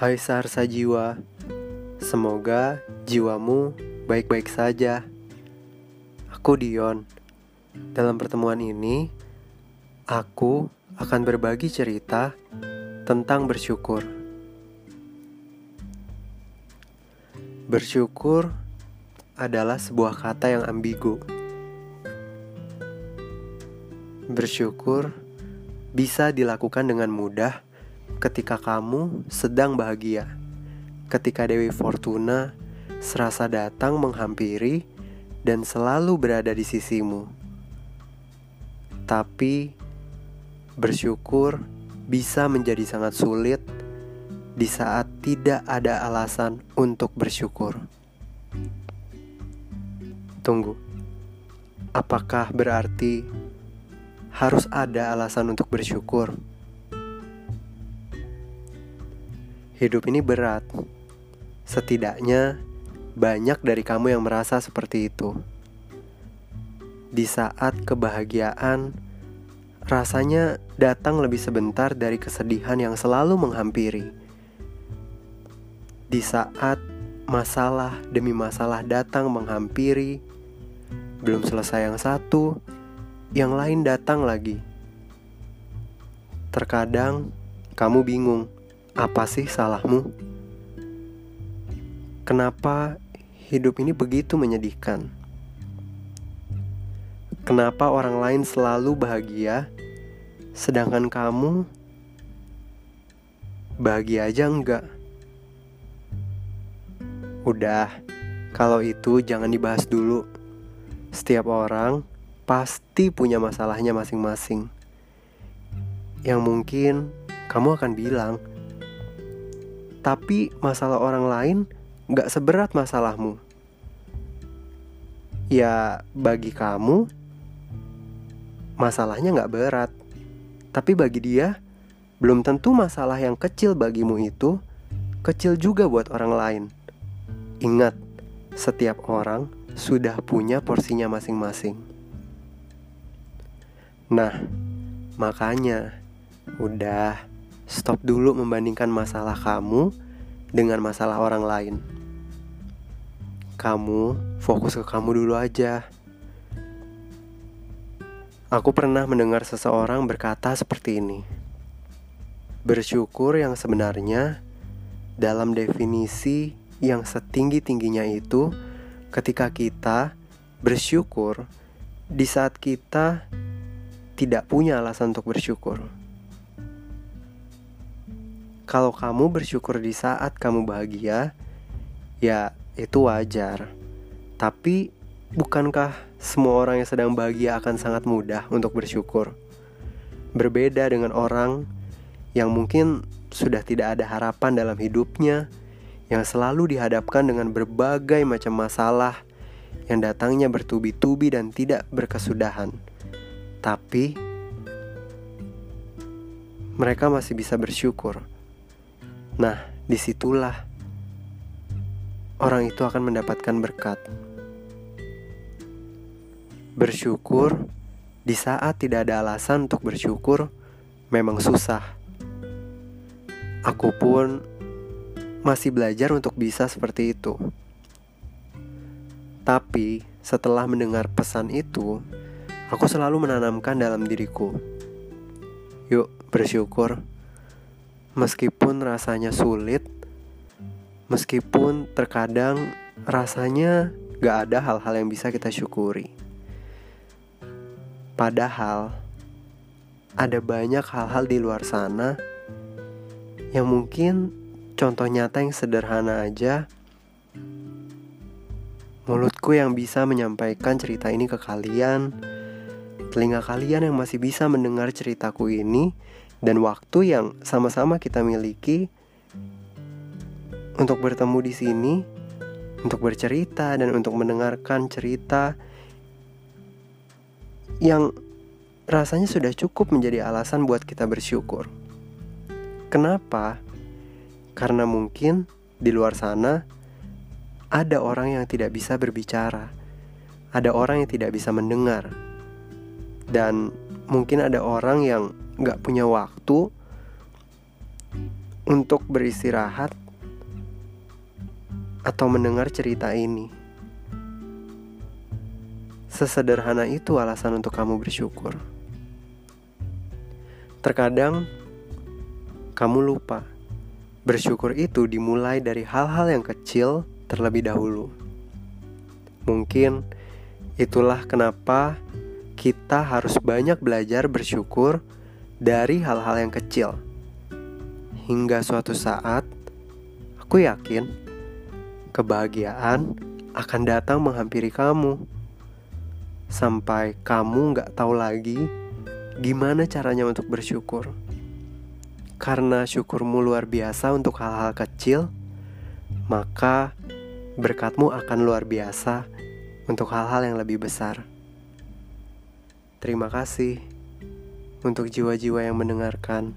Hai Saharsa Jiwa, semoga jiwamu baik-baik saja. Aku Dion. Dalam pertemuan ini, aku akan berbagi cerita tentang bersyukur. Bersyukur adalah sebuah kata yang ambigu. Bersyukur bisa dilakukan dengan mudah ketika kamu sedang bahagia, ketika Dewi Fortuna serasa datang menghampiri dan selalu berada di sisimu. Tapi bersyukur bisa menjadi sangat sulit di saat tidak ada alasan untuk bersyukur. Tunggu, apakah berarti harus ada alasan untuk bersyukur? Hidup ini berat. Setidaknya banyak dari kamu yang merasa seperti itu. Di saat kebahagiaan, rasanya datang lebih sebentar dari kesedihan yang selalu menghampiri. Di saat masalah demi masalah datang menghampiri, belum selesai yang satu, yang lain datang lagi. Terkadang kamu bingung apa sih salahmu? Kenapa hidup ini begitu menyedihkan? Kenapa orang lain selalu bahagia, sedangkan kamu bahagia aja enggak? Udah, kalau itu jangan dibahas dulu. Setiap orang pasti punya masalahnya masing-masing. Yang mungkin kamu akan bilang, tapi masalah orang lain gak seberat masalahmu. Ya, bagi kamu, masalahnya gak berat. Tapi bagi dia, belum tentu masalah yang kecil bagimu itu kecil juga buat orang lain. Ingat, setiap orang sudah punya porsinya masing-masing. Nah, makanya udah Stop dulu membandingkan masalah kamu dengan masalah orang lain. Kamu fokus ke kamu dulu aja. Aku pernah mendengar seseorang berkata seperti ini. Bersyukur yang sebenarnya dalam definisi yang setinggi-tingginya itu ketika kita bersyukur di saat kita tidak punya alasan untuk bersyukur. Kalau kamu bersyukur di saat kamu bahagia, ya itu wajar. Tapi bukankah semua orang yang sedang bahagia akan sangat mudah untuk bersyukur? Berbeda dengan orang yang mungkin sudah tidak ada harapan dalam hidupnya, yang selalu dihadapkan dengan berbagai macam masalah yang datangnya bertubi-tubi dan tidak berkesudahan. Tapi mereka masih bisa bersyukur Nah, di situlah orang itu akan mendapatkan berkat. Bersyukur di saat tidak ada alasan untuk bersyukur memang susah. Aku pun masih belajar untuk bisa seperti itu. Tapi setelah mendengar pesan itu, aku selalu menanamkan dalam diriku. Yuk, bersyukur meskipun rasanya sulit, meskipun terkadang rasanya gak ada hal-hal yang bisa kita syukuri. Padahal ada banyak hal-hal di luar sana yang mungkin contoh nyata yang sederhana aja mulutku yang bisa menyampaikan cerita ini ke kalian, telinga kalian yang masih bisa mendengar ceritaku ini dan waktu yang sama-sama kita miliki untuk bertemu di sini, untuk bercerita dan untuk mendengarkan cerita yang rasanya sudah cukup menjadi alasan buat kita bersyukur. Kenapa? Karena mungkin di luar sana ada orang yang tidak bisa berbicara, ada orang yang tidak bisa mendengar, dan mungkin ada orang yang nggak punya waktu untuk beristirahat atau mendengar cerita ini. Sesederhana itu alasan untuk kamu bersyukur. Terkadang kamu lupa bersyukur itu dimulai dari hal-hal yang kecil terlebih dahulu. Mungkin itulah kenapa kita harus banyak belajar bersyukur dari hal-hal yang kecil. Hingga suatu saat, aku yakin kebahagiaan akan datang menghampiri kamu sampai kamu nggak tahu lagi gimana caranya untuk bersyukur. Karena syukurmu luar biasa untuk hal-hal kecil, maka berkatmu akan luar biasa untuk hal-hal yang lebih besar. Terima kasih untuk jiwa-jiwa yang mendengarkan.